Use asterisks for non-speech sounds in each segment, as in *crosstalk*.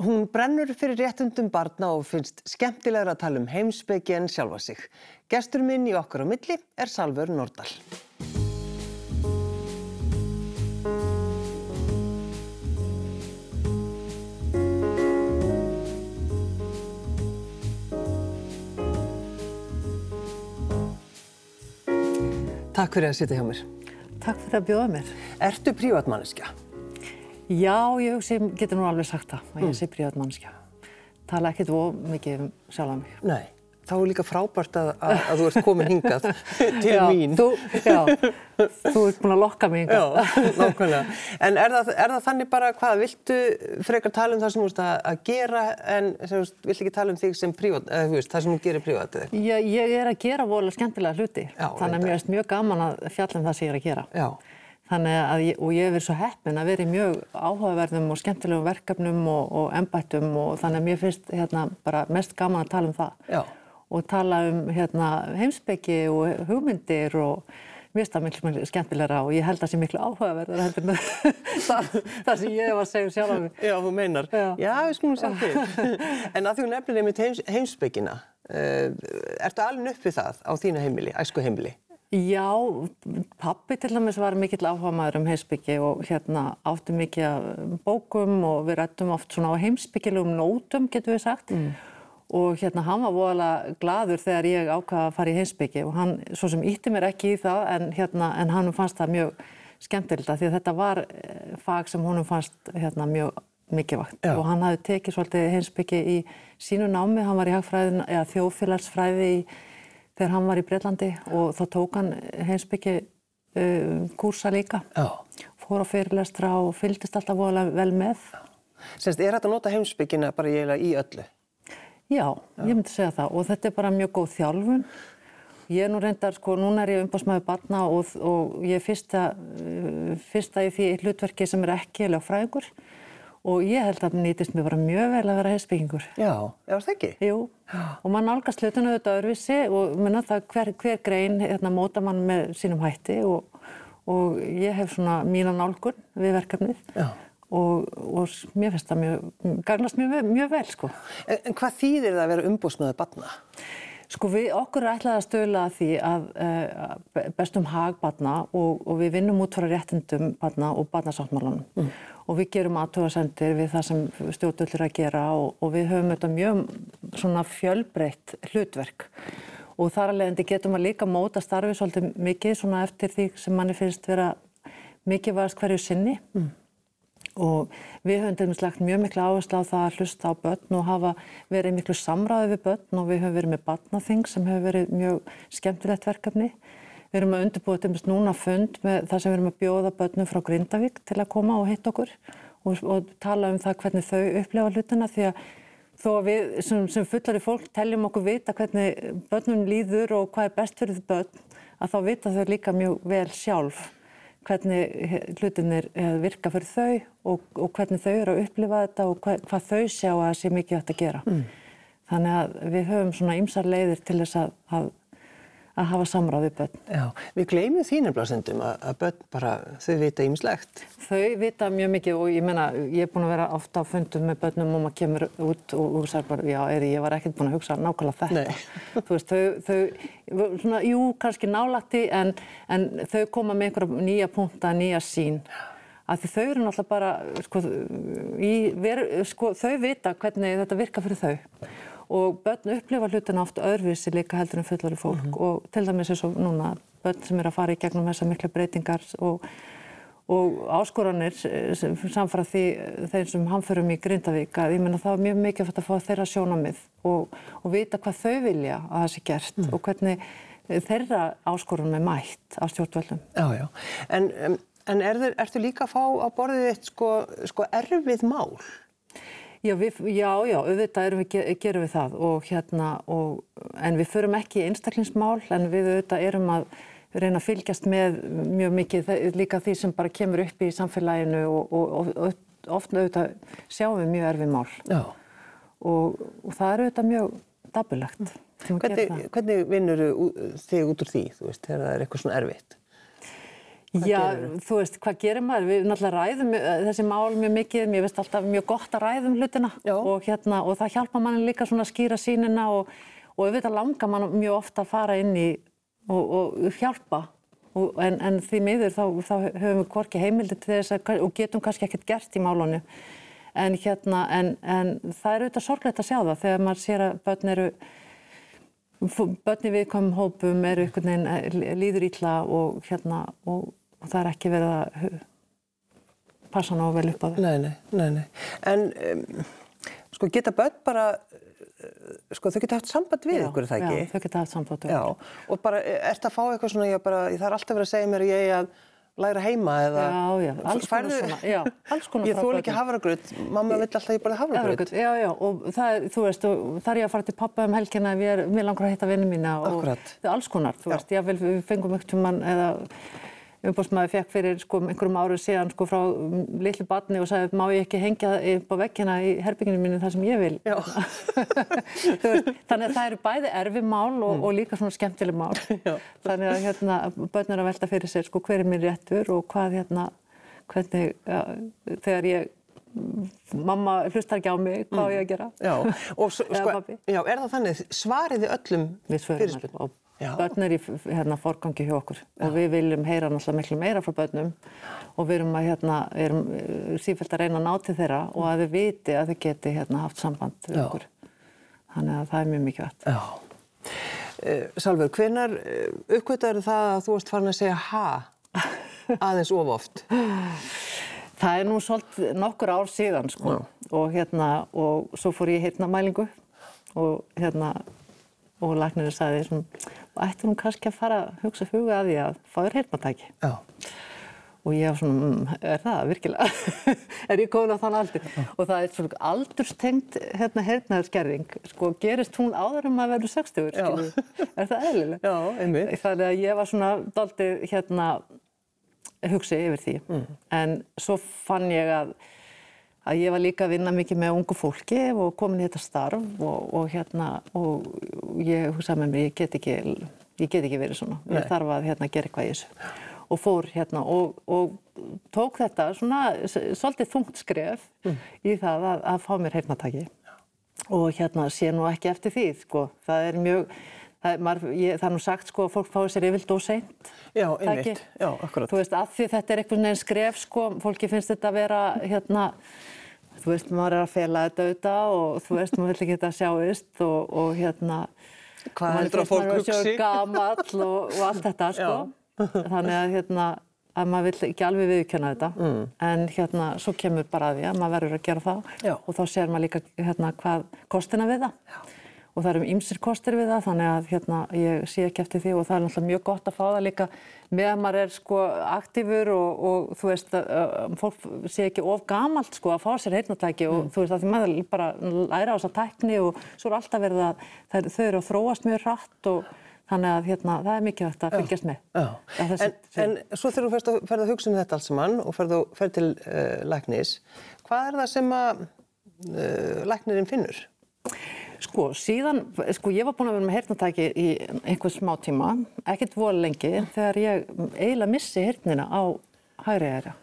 Hún brennur fyrir réttundum barna og finnst skemmtilegra að tala um heimsbyggi en sjálfa sig. Gestur minn í okkar á milli er Salvör Nordal. Takk fyrir að sitja hjá mér. Takk fyrir að bjóða mér. Ertu prívatmanneskja? Já, ég hugsi, getur nú alveg sagt það, að ég sé prívatmanneskja. Tala ekkert of mikið um sjálfa mig. Nei. Þá er líka frábært að, að, að þú ert komin hingað *laughs* til já, mín. Þú, já, þú ert búin að lokka mig hingað. Já, nákvæmlega. En er það, er það þannig bara hvað, viltu frekar tala um það sem þú veist að gera en vilt ekki tala um þig sem prívat, eða þú veist, það sem þú gerir prívat eða eitthvað? Já, ég er að gera vola skemmtilega hluti. Já, Þannig að mér erst mjög gaman að fjalla um það sem ég er að gera. Já. Ég, og ég hef verið svo heppin að vera í mjög áhugaverðum og skemmtilegum verkefnum og, og embættum og þannig að mér finnst hérna bara mest gaman að tala um það. Já. Og tala um hérna heimsbyggi og hugmyndir og mér finnst það miklu, skemmtilegra og ég held að það sé miklu áhugaverður heldur en *laughs* það, það sem ég hef að segja sjálf af mig. Já, þú meinar. Já. Já, við skulum sjá til. *laughs* en að þú nefnir einmitt heims, heimsbyggina, uh, ertu alveg upp við það á þínu heimili, æsku heimili? Já, pappi til dæmis var mikill áhuga maður um heimsbyggi og hérna átti mikið af bókum og við rættum oft svona á heimsbyggilegum nótum, getur við sagt. Og hérna hann var voðalega gladur þegar ég ákvaða að fara í heimsbyggi og hann svo sem ítti mér ekki í það en, hérna, en hann fannst það mjög skemmtilegt að því að þetta var eh, fag sem honum fannst hérna, mjög mikilvægt Já. og hann hafði tekið svolítið heimsbyggi í sínu námi, hann var í hagfræðin eða þjóðfélagsfræði í þegar hann var í Breitlandi og þá tók hann heimsbyggi uh, kúrsa líka. Já. Fór á fyrirlestra og fylgdist alltaf voðalega vel með. Semst, er þetta að nota heimsbyggina bara eiginlega í öllu? Já, ég myndi segja það og þetta er bara mjög góð þjálfun. Ég er nú reyndar, sko, núna er ég umbásmaður barna og, og ég er fyrsta, uh, fyrsta í því hlutverki sem er ekki lögfræðingur og ég held að það nýtist mér bara mjög vel að vera heimsbyggingur. Já, já, það ekki? Jú, og mann nálgast hlutinu auðvitað öðruvísi og menna það hver, hver grein hérna, móta mann með sínum hætti og, og ég hef svona mína nálgun við verkefnið Já. og, og mér finnst það mjög, gagnast mjög, mjög vel sko. En, en hvað þýðir það að vera umbúsmaður barna? Sko við okkur er ætlað að stöðla að því að uh, bestum hag barna og, og við vinnum út frá réttindum barna og barnasáttmálanum mm. Og við gerum aðtöðasendir við það sem stjórnvöldur að gera og, og við höfum þetta mjög svona fjölbreytt hlutverk. Og þar að leiðandi getum að líka móta starfi svolítið mikið svona eftir því sem manni finnst vera mikilvægast hverju sinni. Og við höfum til dæmis lagt mjög miklu áherslu á það að hlusta á börn og hafa verið miklu samræði við börn. Og við höfum verið með barnaþing sem hefur verið mjög skemmtilegt verkefni. Við erum að undirbúa til dæmis núna fund með það sem við erum að bjóða börnum frá Grindavík til að koma og hitta okkur og, og tala um það hvernig þau upplefa hlutina því að þó að við sem, sem fullari fólk teljum okkur vita hvernig börnum líður og hvað er best fyrir þau börn að þá vita þau líka mjög vel sjálf hvernig hlutinir eh, virka fyrir þau og, og hvernig þau eru að upplifa þetta og hvað, hvað þau sjá að það sé mikið hægt að gera. Þannig að við höfum svona ymsar leiðir til þess að, að, að hafa samráð við börn. Já, við gleymum nefnilega stundum að, börn bara, þau vita ýmislegt. Þau vita mjög mikið og ég meina, ég er búin að vera ofta á fundum með börnum og maður kemur út og hugsa bara, já, Eri, ég var ekkert búin að hugsa nákvæmlega þetta. *laughs* Þú veist, þau, þau, svona, jú, kannski nálatti en, en þau koma með einhverja nýja punta, nýja sín. Af því þau eru náttúrulega bara, sko, í, veru, sko, þau vita hvernig þetta virka fyrir þau. Og börn upplifa hlutina oft öðruvísi líka heldur en fullari fólk og til dæmis eins og núna börn sem eru að fara í gegnum þessar mikla breytingar og og áskoranir eh, samfara því eh, þeir sem hamförum í Grindavík að ég menna það er mjög mikið að fá þeirra sjónamið og, og vita hvað þau vilja að það sé gert og hvernig eh, þeirra áskorunum er mætt á stjórnvöldum. Já, já. En, um, en er ertu líka að fá á borðið þitt sko, sko erfið mál? Já, við, já, já, auðvitað erum við, ge- gerum við það og hérna, og, en við förum ekki einstaklingsmál en við auðvitað erum að reyna að fylgjast með mjög mikið líka því sem bara kemur upp í samfélaginu og, og, og, oft auðvitað sjáum við mjög erfið mál Já. og, og það er auðvitað mjög dabulegt. Hvernig, hvernig vinnur þig út úr því, þú veist, þegar það er eitthvað svona erfitt? Já, þú veist, hvað gerir maður? Við náttúrulega ræðum eh, þessi mál mjög mikið, mér finnst alltaf mjög gott að ræðum hlutina og, hérna, og það hjálpa manni líka svona að skýra sínina og, og auðvitað langar mann mjög ofta að fara inn í og, og hjálpa. Og, en, en því miður þá, þá höfum við hvorki heimildi til þess að, og getum kannski ekkert gert í málunni en, hérna, en, en það er auðvitað sorglegt að sjá það þegar maður sér að börn eru börni viðkomum hópum eru einhvern veginn eh, líður ítla og hérna og, og það er ekki verið að passa ná vel upp á það. Nei, nei, nei, nei. En um, sko geta börn bara, uh, sko þau geta haft samband við ykkur, er það ekki? Já, þau geta haft samband við Já, okkur. og bara, ert að fá eitthvað svona, ég bara, það er alltaf verið að segja mér ég að læra heima eða... Já, já, alls konar svona, já, alls konar *laughs* Ég frá þól ekki hafragröð, mamma vill alltaf ég bara hafragröð. Já, já, og það þú veist, það er ég að fara til pappa um helgina ef ég er, mér langar að hitta vinnu mína og er alls konar, þú Já. veist, ég vil, umbústmaður fekk fyrir sko einhverjum árum síðan sko frá mm, litlu barni og sagði má ég ekki hengja upp á vekkina í herbygginu mínu þar sem ég vil. *laughs* Veist, þannig að það eru bæði erfi mál og, og líka svona skemmtileg mál. Mm. *laughs* Já. Þannig að hérna, börn eru að velta fyrir sér sko hver er mér réttur og hvað hérna, hvernig, ja, þegar ég, mamma hlustar ekki á mig, hvað á ég að gera? Já, og svo, *laughs* sko, já, er það þannig, svariði öllum Við Já. börn er í hérna, forgangi hjá okkur og við viljum heyra náttúrulega miklu meira frá börnum og við erum að hérna, erum eh, sífellt að reyna að ná til þeirra og að þau viti að þau geti hérna, haft samband við Já. okkur. Þannig að það er mjög mikilvægt. Já. Uh, Salver, hvenar uh, uppgötaður það að þú varst farin að segja ha aðeins of oft? Það er nú svolítið nokkur ár síðan sko og hérna og svo fór ég hérna mælingu og hérna og læknirinn sagði svona, ætti hún kannski að fara að hugsa huga að því að fá þér heyrnatæki. Já. Og ég var svona, mm, er það virkilega? *laughs* er ég komin á þann aldur? Og það er svona aldurstengt hérna heyrnaðurskerðing. Sko, gerist hún áður en maður verður 60, Já. skilur? Er það eðlilega? Já, einmitt. Þannig að ég var svona daldið hérna hugsi yfir því. Mm. En svo fann ég að, að ég var líka að vinna mikið með ungu fólki og komin í þetta starf og, og hérna, og ég hugsaði með mér, ég get ekki, ég get ekki verið svona. Ég þarf að hérna gera eitthvað í þessu. Og fór hérna og, og tók þetta svona svolítið þungt skref í það að, að fá mér heyrnataki. Og hérna sé nú ekki eftir því, sko. Það er mjög, það er, maður, ég, það er nú sagt, sko, að fólk fái sér yfirlt og seint. Já, einmitt. Já, akkurat. Þú veist, að því þetta er einhvern veginn skref, sko, fólki finnst þetta að vera, hérna, þú veist, maður er að fela þetta auðvitað og þú veist, maður vill ekki þetta sjáist og, og hérna, heldur að finnst maður hugsi? svo gamall og, og allt þetta, *laughs* sko. Þannig að, hérna, að maður vill ekki alveg viðkjöna þetta. Mm. En hérna, svo kemur bara að því að maður verður að gera það Já. og þá sér maður líka, hérna, hvað kostina við það. Já. Og það eru ymsir kostir við það, þannig að hérna, ég sé ekki eftir því og það er náttúrulega mjög gott að fá það líka meðan maður er sko aktífur og, og þú veist, að, fólk sé ekki of gamalt sko að fá sér heyrnatæki og þú veist að því maður bara læra á þessa tækni og svo er alltaf verið að það, þau eru að þróast mjög hratt og þannig að hérna, það er mikilvægt að fylgjast með. Já, Að þessi- en, en svo þegar þú ferð að hugsa um þetta alls saman og ferð, að, ferð til uh, læknis, hvað er það sem að uh, læknirinn finnur? Sko, síðan, sko, ég var búin að vera með heyrnatæki í einhvern smá tíma, ekkert voru lengi, þegar ég eiginlega missi heyrnina á hægri æra.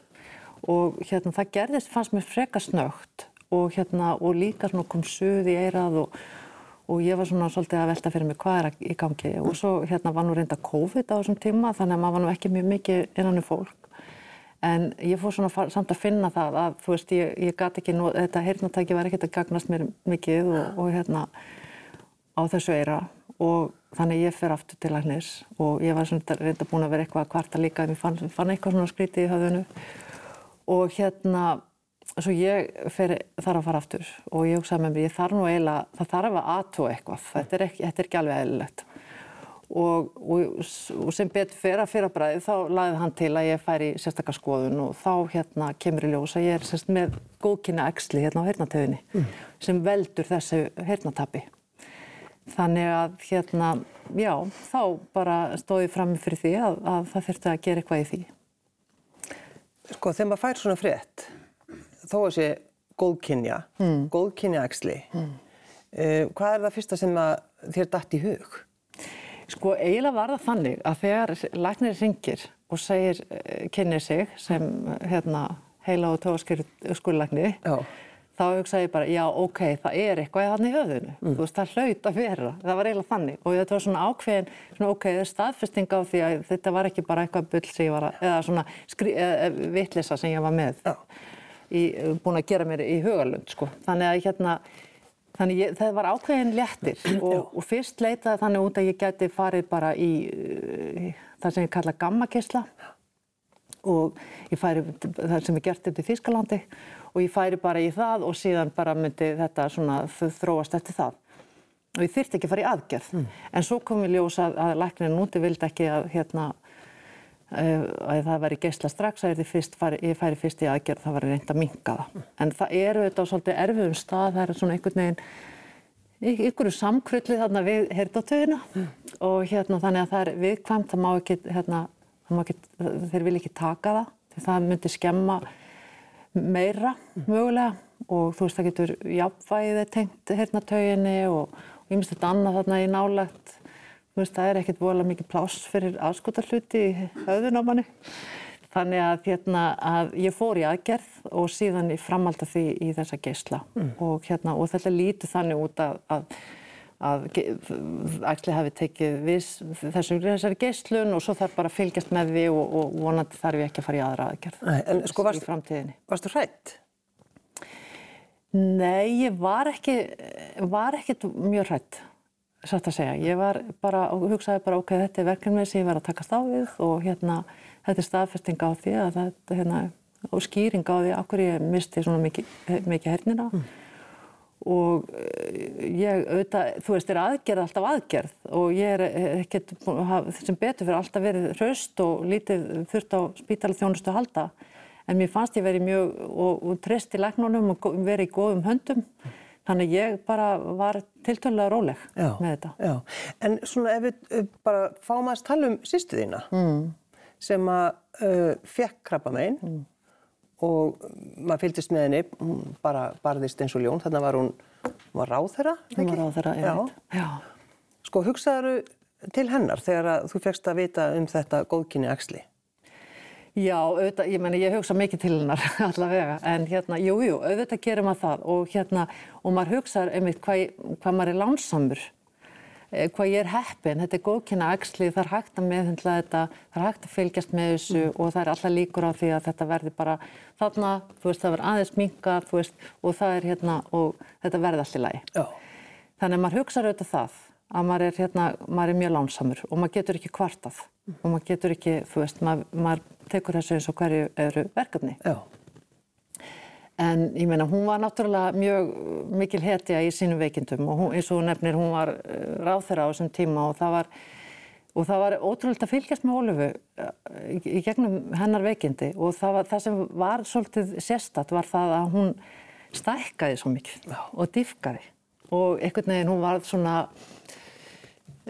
Og hérna, það gerðist, fannst mér freka snögt og hérna, og líka svona kom suð í eirað og, og ég var svona svolítið að velta fyrir mig hvað er í gangi. Og svo hérna var nú reynda COVID á þessum tíma, þannig að maður var nú ekki mjög mikið innan um fólk. En ég fór svona samt að finna það að, þú veist, ég, ég gat ekki, nú, þetta heyrnatæki var ekkert að gagnast mér mikið og, og hérna á þessu eira. Og þannig ég fer aftur til læknis og ég var svona reynda búin að vera eitthvað að kvarta líka en ég fann, fann eitthvað svona skrítið í höfðinu. Og hérna, svo ég fer, þarf að fara aftur og ég hugsaði með mér, ég þarf nú eiginlega, það þarf að aðtúa eitthvað, þetta er ekki, þetta er ekki alveg eðlilegt og, og, og sem betur fyrir að fyrir að bræði þá lagði hann til að ég færi í sérstakar skoðun og þá hérna kemur í ljós að ég er sérst með góðkynna eksli hérna á heyrnatöfinni sem veldur þessu heyrnatapi. Þannig að hérna, já, þá bara stóð ég fram fyrir því að, að það þurfti að gera eitthvað í því. Sko, þegar maður fær svona frétt, þó að sé góðkynja, mm. góðkynja axli, mm. hvað er það fyrsta sem þér datt í hug? Sko eiginlega var það þannig að þegar læknir ringir og segir, eh, kynnir sig sem hérna, heila og Já. þá hugsaði ég bara, já, ok, það er eitthvað hann í höfðinu. Þú veist, það hlaut að vera. Það var eiginlega þannig. Og þetta var svona ákveðin, svona, ok, það er staðfesting á því að þetta var ekki bara eitthvað bull sem ég var að, eða svona skri, eða, vitlisa sem ég var með. Í, búin að gera mér í hugalund, sko. Þannig að hérna, þannig ég, það var ákveðin léttir *clears throat* og, og fyrst leitaði þannig út að ég geti farið bara í uh, það sem ég kalla gammakisla og ég færi það sem er gert upp í Þýskalandi og ég færi bara í það og síðan bara myndi þetta svona þróast eftir það. Og ég þyrti ekki að fara í aðgerð. En svo kom við ljós að, að læknirinn úti vildi ekki að hérna eh, að það væri geysla strax að fyrst, ég færi fyrst í aðgerð það væri reynd að minka það. En það eru þetta á svolítið erfiðum stað það er svona einhvern veginn einhverju samkrulli þarna við heyrdatöðina og hérna þannig að það er viðkvæmt, það má ekki, hérna, það má ekki, þeir vil ekki taka það það myndi skemma meira mögulega. Og þú veist það getur jafnvægið er tengt heyrnatöginni og ég myndist þetta annað þarna í nálagt veist það er ekkert vola mikið pláss fyrir aðskotarhluti í höfðun á manni Þannig að, hérna, að ég fór í aðgerð og síðan ég framalda því í þessa geysla og, hérna, og þetta lítur þannig út að, að, að æsli hafi tekið viss, þessu, þessari geyslun og svo þarf bara að fylgjast með því og, og vonandi þarf ég ekki að fara í aðra aðgerð Nei, en sko í varst, framtíðinni. varstu hrætt? Nei, ég var ekki, var ekkert mjög hrætt, satt að segja. Ég var bara, og hugsaði bara, ok, þetta er verkefnið sem ég var að takast á við og hérna, þetta er staðfesting á því að þetta, hérna, og skýring á því af hverju ég misti svona mikið, mikið hernina. Og eh, ég, auðvitað, þú veist, er aðgerð alltaf aðgerð og ég er ekkert, að hafa- sem betur fyrir alltaf verið hraust og lítið þurft á spítala þjónustu að halda. En mér fannst ég verið mjög og, og treyst í læknunum og verið í góðum höndum. Þannig ég bara var tiltölulega róleg Já, með þetta. Já, en svona ef við bara fáum að tala um sýstu þína mm. sem að uh, fekk krabba megin og maður fylgdist með henni, hún bara barðist eins og ljón, þarna var hún, hún var ráðherra, Hún var á þeirra, ég Já. veit. Já. Sko, hugsaðu til hennar þegar þú fegst að vita um þetta góðkynni axli? Já, auðvitað, ég meni, ég hugsa mikið til hennar *laughs* allavega, en hérna, jú, jú, auðvitað gerir maður það og hérna, og maður hugsaður einmitt hvað, hvað maður er lánsamur, eh, hvað ég er heppin, þetta er góðkynna axli, það er hægt að meðhendla þetta, það er hægt að fylgjast með þessu og það er alltaf líkur á því að þetta verði bara þarna, þú veist, það verður aðeins minkað, þú veist, og það er hérna, og þetta verði allt í lagi. Já. Þannig að maður hugsaður auðvitað það að maður er, hérna, maður er mjög lánsamur og maður getur ekki kvartað og maður getur ekki, þú veist, maður, maður tekur þessu eins og hverju eru verkefni. Já. En ég meina, hún var náttúrulega mjög mikil hetja í sínum veikindum og hún, eins og hún nefnir, hún var eh, ráðherra á þessum tíma og það var, og það var ótrúlega að fylgjast með Ólufu í, í gegnum hennar veikindi og það, var, það sem var svolítið sérstatt var það að hún stækkaði svo mikið og dýfkaði og einhvern veginn hún var svona,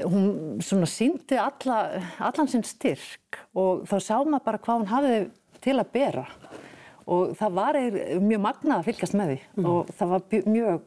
hún svona síndi alla, allan sinn styrk og þá sá maður bara hvað hún hafði til að bera. Og það var mjög magnað að fylgjast með því. Og það var mjög,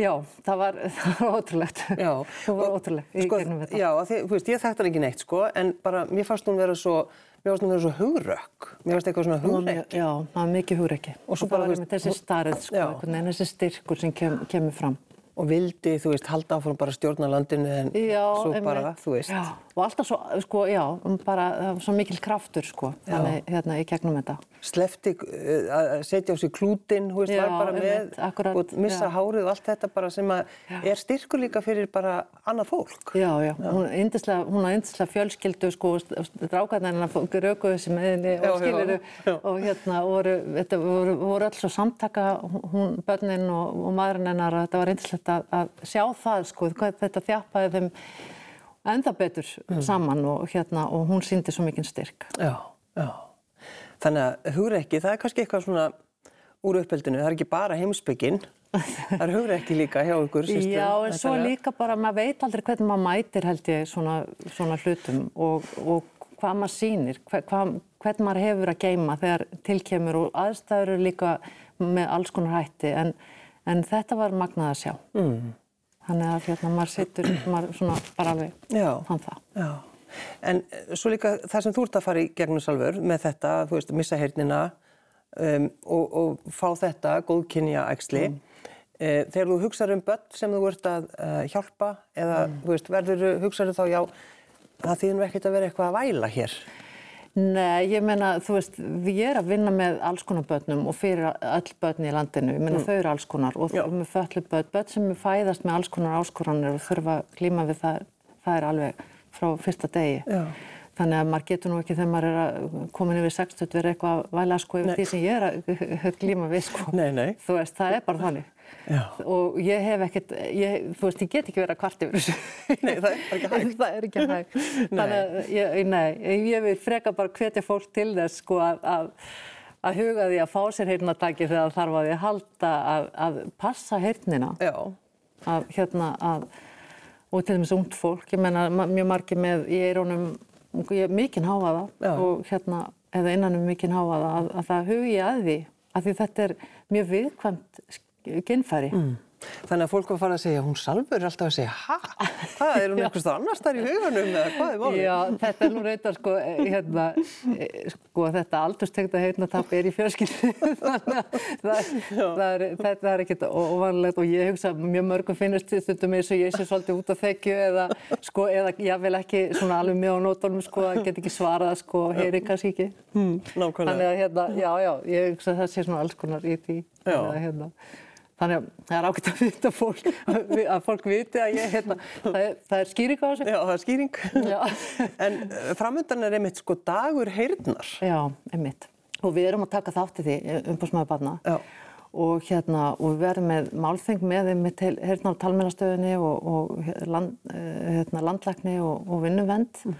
já, það var, *laughs* það var ótrúlegt. Já. það var Og, ótrúlegt í sko, gegnum þetta. Já, því, þú veist, ég þekkti hann ekki neitt, sko, en bara mér fannst hún vera svo, mér fannst hún vera svo hugrökk. Mér fannst eitthvað svona mjög- Já, það var mikið hugreiki. Og svo það bara, var einmitt þessi starrið, sko, einhvern veginn þessi styrkur sem kem, kemur fram. Og vildi, þú veist, halda áfram bara að stjórna landinu en Já, svo einmitt. bara, þú veist. Já, og alltaf svo, sko, já, bara það var svo mikil kraftur, sko, þannig, hérna, í gegnum þetta. Slefti uh, að setja á sig klútin, þú veist, Já, var bara með akkúrat, og missa já. hárið og allt þetta bara sem að er styrkur líka fyrir bara annað fólk. Já, já, yndislega, hún er yndislega fjölskyldu, sko, drákarnar hennar raukuðu sem með henni Já, og skiliru já, já. og hérna voru, þetta voru, voru öll svo samtaka, hún, börnin og, og maðurinn hennar, og þetta var yndislegt að, að sjá það, sko, þetta þjappaði þeim enda betur Mm. saman og hérna, og hún síndi svo mikinn styrk. Já, já. Þannig að hugrekki, það er kannski eitthvað svona úr uppeldinu, það er ekki bara heimsbygginn, *laughs* það er hugrekki líka hjá ykkur systrum. Já, en svo líka bara, maður veit aldrei hvernig maður mætir held ég svona, svona hlutum og, og hvað maður sýnir, hvað, hvernig maður hefur að geima þegar tilkemur og aðstæður eru líka með alls konar hætti en, en þetta var magnað að sjá. Mm. Þannig að hérna, maður sittur, maður svona bara alveg Já. fann það. Já. En eh, svo líka það sem þú ert að fara í gegnum salfur með þetta, þú veist, missa heyrnina um, og, og fá þetta góðkynja ægsli. Mm. Uh, þegar þú hugsaður um börn sem þú ert að uh, hjálpa eða, mm. þú veist, verður hugsaður þá, já, það þýðum ekkert að vera eitthvað að væla hér. Nei, ég meina, þú veist, við erum að vinna með alls konar börnum og fyrir öll börn í landinu. Ég meina, mm. þau eru alls konar og þau með föllu börn, börn sem er fæðast með alls konar áskoranir og þurfa að klíma við það, það er alveg frá fyrsta degi. Já. Þannig að maður getur nú ekki þegar maður er að koma yfir 60 verið eitthvað að væla sko yfir nei. því sem ég er *laughs* að glíma við sko. Nei, nei. Þú veist, það er bara þannig. Já. Og ég hef ekkert, ég, þú veist, ég get ekki verið að kvart yfir þessu. Nei, það er ekki hægt. *laughs* það er ekki hægt. *laughs* Þannig að, ég, nei, ég vil freka bara hvetja fólk til þess sko að, að, að huga því að fá sér heyrnataki þegar þarf að því halda að passa heyrnina. Já. Að, hérna, að og til dæmis ungt fólk, ég menna mjög margi með í eirónum mikinn háaða Já. og hérna eða innanum mikinn háaða að, að það hugi að því að því þetta er mjög viðkvæmt genfæri. Mm. Þannig að fólk var að fara að segja, hún salfur er alltaf að segja, hæ? Hvað er hún einhvers það annars þar í hugunum eða hvað er málið? Já, þetta er nú reyndar sko, hérna, sko þetta aldurstegta heitnatapp er í fjörskildu, *laughs* þannig að það, það er, þetta er ekkert óvanlegt og ég hugsa mjög mörgum finnast stundum eins og ég sé svolítið út á þekju eða sko, eða ég vil ekki svona alveg með á nótunum sko, að get ekki svarað sko, heyri kannski ekki. Mm, nákvæmlega. Þannig að hérna, já, já, ég hugsa að það sé svona alls konar í því, hérna. Þannig að það er ákveðt að vita fólk, að fólk viti að ég, hérna, það er, það er skýring á þessu. Já, það er skýring. en eh, framöndan er einmitt sko dagur heyrnar. Já, einmitt. Og við erum að taka þátt í því eh, umbúrsmæðu barna. Já. Og hérna, og við verðum með málþeng með einmitt heyrnar á talmennastöðinni og, og land, eh, hérna, landlækni og, og vinnuvend. Mm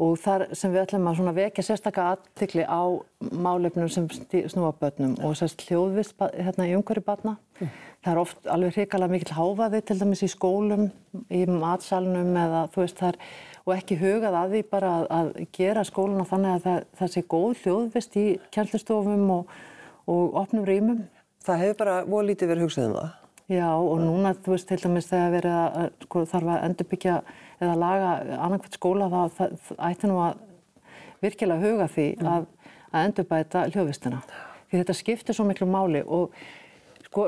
og þar sem við ætlum að vekja sérstaklega aðtikli á málefnum sem snúa börnum og sérst hljóðvist hérna í umhverju barna. Mm. Það er oft alveg hrikalega mikil háfaði til dæmis í skólum, í matsalunum eða þú veist það er, og ekki hugað að því bara að, að gera skóluna þannig að það, það sé góð hljóðvist í kjænslistofum og, og opnum rýmum. Það hefur bara voru lítið verið hugsað um það? Já og núna þú veist til dæmis þegar verið að sko, þarf að endurbyggja eða laga annarkvæmt skóla þá það, það ætti nú að virkilega huga því að, að endurbæta hljóðvistina. Því þetta skiptir svo miklu máli og sko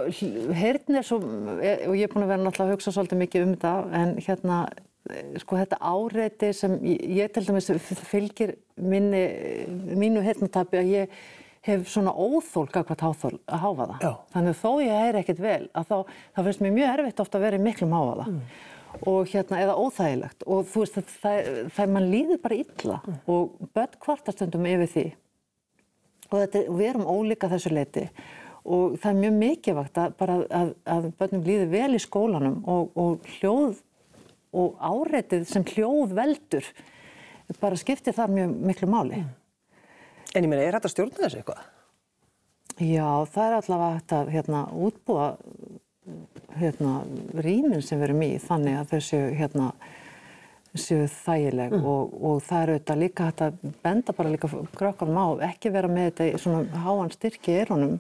heyrn er svo, e, og ég er búin að vera náttúrulega að hugsa svolítið mikið um þetta en hérna sko þetta áreiti sem ég til dæmis fylgir minni, mínu heyrnatabi að ég hef svona óþólk að hvað háfa það. Já. Þannig að þó ég heyri ekkert vel að þá, þá finnst mér mjög erfitt ofta að vera í miklum háfa það. Mm. Og hérna, eða óþægilegt. Og þú veist, það, það, það mann líður bara illa mm. og börn kvartastundum yfir því. Og þetta, við erum ólíka þessu leiti og það er mjög mikilvægt að, að, að börnum líður vel í skólanum og, og hljóð og áreitið sem hljóð veldur bara skiptir þar mjög miklu máli. Mm. En ég meina, er þetta stjórna þessu eitthvað? Já, það er allavega hægt að hérna, útbúa hérna, rýmin sem við erum í þannig að þau séu, hérna, séu þægileg mm. og, og það er auðvitað líka hægt að benda bara líka krökkunum á, ekki vera með þetta í svona háan styrki erunum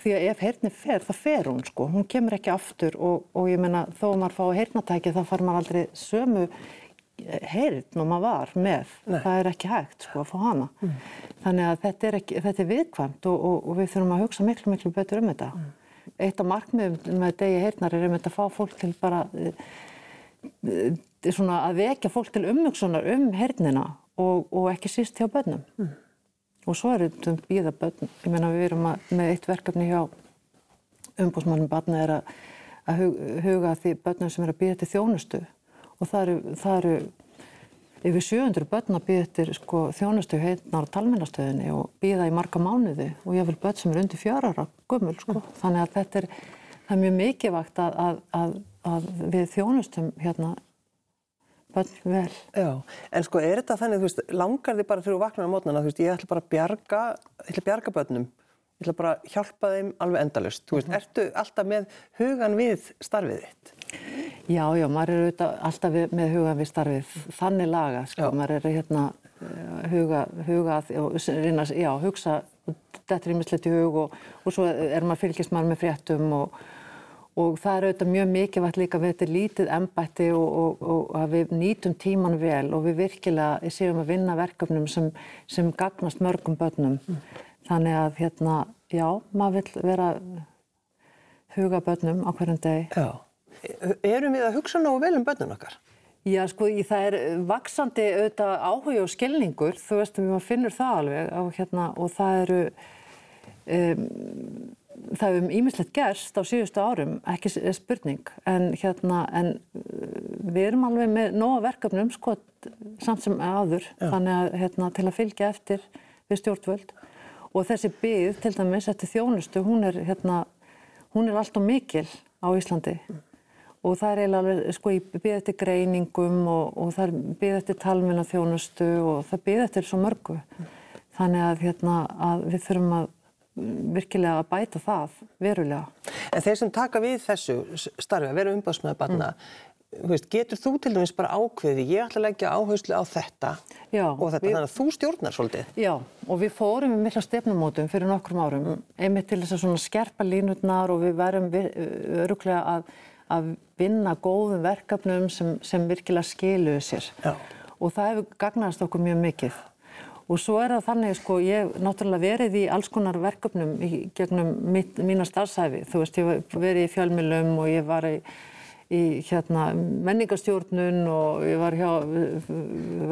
því að ef heyrni fer, það fer hún sko, hún kemur ekki aftur og, og ég meina þó að maður fá heyrnatæki þá far maður aldrei sömu heyrn og maður var með. Nei. Það er ekki hægt sko að fá hana. Mm. Þannig að þetta er, ekki, þetta er viðkvæmt og, og, og við þurfum að hugsa miklu, miklu betur um þetta. Mm. Eitt af markmiðum með degi heyrnar er um þetta að fá fólk til bara uh, svona að vekja fólk til umvöksunar um heyrnina og, og ekki síst hjá börnum. Mm. Og svo er þetta um bíða börnum. Ég meina við erum að, með eitt verkefni hjá umbúsmannum barna er að, að huga því börnum sem er að bíða til þjónustu og það eru, það eru yfir 700 börn að býða eftir sko, þjónustu heitnar á talmennastöðinni og býða í marga mánuði og ég vil börn sem er undir fjárara gummul sko. Þannig að þetta er, er mjög mikilvægt að, að, að, að við þjónustum hérna börn vel. Já, en sko er þetta þannig, þú veist, langar þið bara fyrir vaknar á mótnana, þú veist, ég ætla bara að bjarga, ég ætla að bjarga börnum, ég ætla bara að hjálpa þeim alveg endalust. Þú veist, mm ertu alltaf með hugan við starfið þitt? Já, já, maður er auðvitað alltaf með huga við starfið, þannig laga, sko, já. maður er hérna eh, huga, huga og reyna, já, hugsa, þetta er ímislegt í hug og, og svo er maður fylgist maður með fréttum og, og það er auðvitað mjög mikilvægt líka við þetta lítið embætti og, og, og að við nýtum tíman vel og við virkilega séum að vinna verkefnum sem, sem gagnast mörgum börnum. Mm. Þannig að hérna, já, maður vil vera huga börnum á hverjum degi. Já. Erum við að hugsa náðu vel um börnum okkar? Já, sko, það er vaksandi auðvitað áhuga og skilningur, þú veist, við finnur það alveg og, hérna, og það eru um, það hefum ímislegt gerst á síðustu árum, ekki spurning, en, hérna, en uh, við erum alveg með nóga verkefnum sko, samt sem aður, Já. þannig að hérna, til að fylgja eftir við stjórnvöld og þessi byggð, til dæmis, eftir þjónustu, hún er, hérna, hún er alltaf mikil á Íslandi og það er eiginlega, sko, ég byggði eftir greiningum og, og það byggði eftir talminna þjónustu og það byggði eftir svo mörgu. Þannig að, hérna, að við þurfum að virkilega að bæta það verulega. En þeir sem taka við þessu starfi að vera umbásmaður barna, mm. getur þú til dæmis bara ákveði, ég ætla að leggja áherslu á þetta Já, og þetta, við, þannig að þú stjórnar svolítið? Já, og við fórum með mikla stefnumótum fyrir nokkrum árum, einmitt til þess að skerpa línutnar og við verum öruglega að, að vinna góðum verkefnum sem, sem virkilega skiluðu sér. Já. Og það hefur gagnast okkur mjög mikið. Og svo er það þannig, sko, ég hef náttúrulega verið í alls konar verkefnum í gegnum mitt, mína starfsæfi. Þú veist, ég hef verið í fjölmjölum og ég var í, í hérna, menningastjórnun og ég var hjá,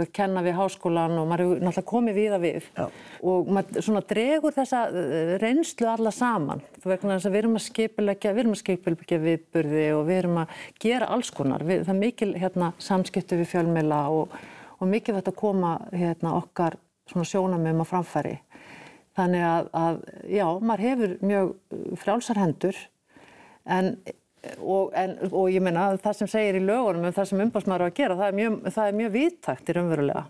við kenna við háskólan og maður hefur náttúrulega komið við að við. Já. Og maður svona dregur þessa eh, reynslu alla saman. Þú veist, þess að við erum að skipilegja, við erum að skipilegja viðburði og við erum að gera alls konar. Við, það er mikil hérna, samskiptu við fjölmjöla og, og mikil þetta að koma hérna, okkar svona sjónamum á framfæri. Þannig að, að já, maður hefur mjög frjálsar hendur en og, en, og ég meina það sem segir í lögunum um það sem umbásmaður á að gera, það er mjög, það er mjög viðtækt í raunverulega.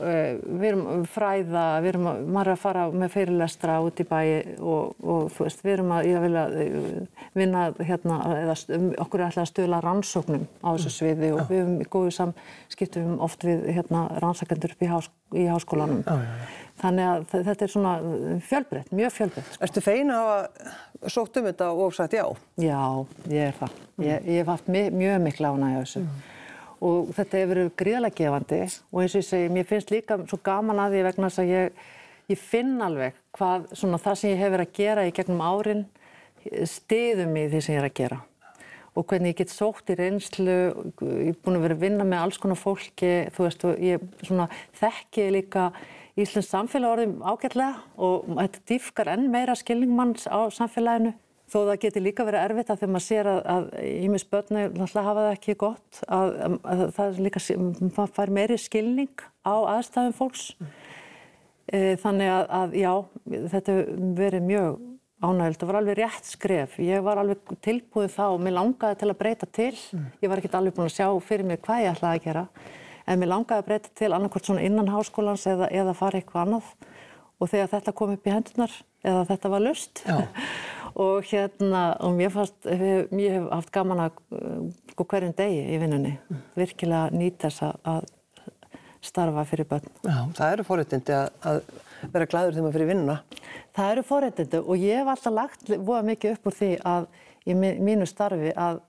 Eh, við erum fræða, við erum að, maður er að fara með fyrirlestra út í bæi og, og þú veist, við erum að, ég vil að eh, vinna hérna, eða okkur er alltaf að stöla rannsóknum á þessu sviði og við erum í góðu samskiptum oft við hérna rannsakendur upp í, hás, í háskólanum. Já, já, já. Þannig að þetta er svona fjölbreytt, mjög fjölbreytt. Sko. Erstu feina að hafa sótt um þetta og sagt já? Já, ég er það. Ég, ég hef haft mjög mikla ánægja þessu. Mm og þetta hefur verið gríðalega gefandi og eins og ég segi, mér finnst líka svo gaman að því vegna þess að ég, ég finn alveg hvað svona það sem ég hef verið að gera í gegnum árin stiðum í því sem ég er að gera og hvernig ég get sótt í reynslu, ég er búin að vera að vinna með alls konar fólki, þú veist, og ég svona þekki líka Íslands samfélag orðum ágætlega og þetta dýfkar enn meira skilningmanns á samfélaginu Þó það getur líka verið erfitt að þegar maður sér að ímis börnu náttúrulega hafa það ekki gott, að, að, að það líka, maður fær meiri skilning á aðstæðum fólks. Mm. E, þannig að, að já, þetta verið mjög ánægild. Það var alveg rétt skref. Ég var alveg tilbúið þá og mér langaði til að breyta til. Mm. Ég var ekki alveg búin að sjá fyrir mér hvað ég ætlaði að gera. En mér langaði að breyta til annarkvæmt svona innan háskólans eða, eða fara eitthvað annað. Og þegar þetta kom upp í hendunar, eða þetta var lust, *laughs* og hérna, og mér fannst, ég hef haft gaman að sko hverjum degi í vinnunni, virkilega nýta þess að starfa fyrir börn. Já, það eru fórhættindi að, að vera glæður þegar maður fyrir vinnuna. Það eru fórhættindi og ég hef alltaf lagt voða mikið upp úr því að í mínu starfi að,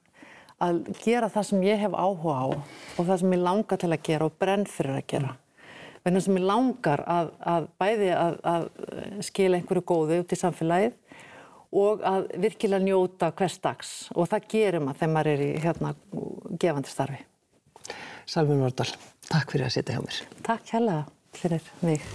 að gera það sem ég hef áhuga á og það sem ég langar til að gera og brenn fyrir að gera. Verðan sem ég langar að, að bæði að skila einhverju góðu út í samfélagið og að virkilega njóta hvers dags og það gerir maður þegar maður er í hérna gefandi starfi. Salmin Vardal, takk fyrir að sitja hjá mér. Takk hella fyrir mig.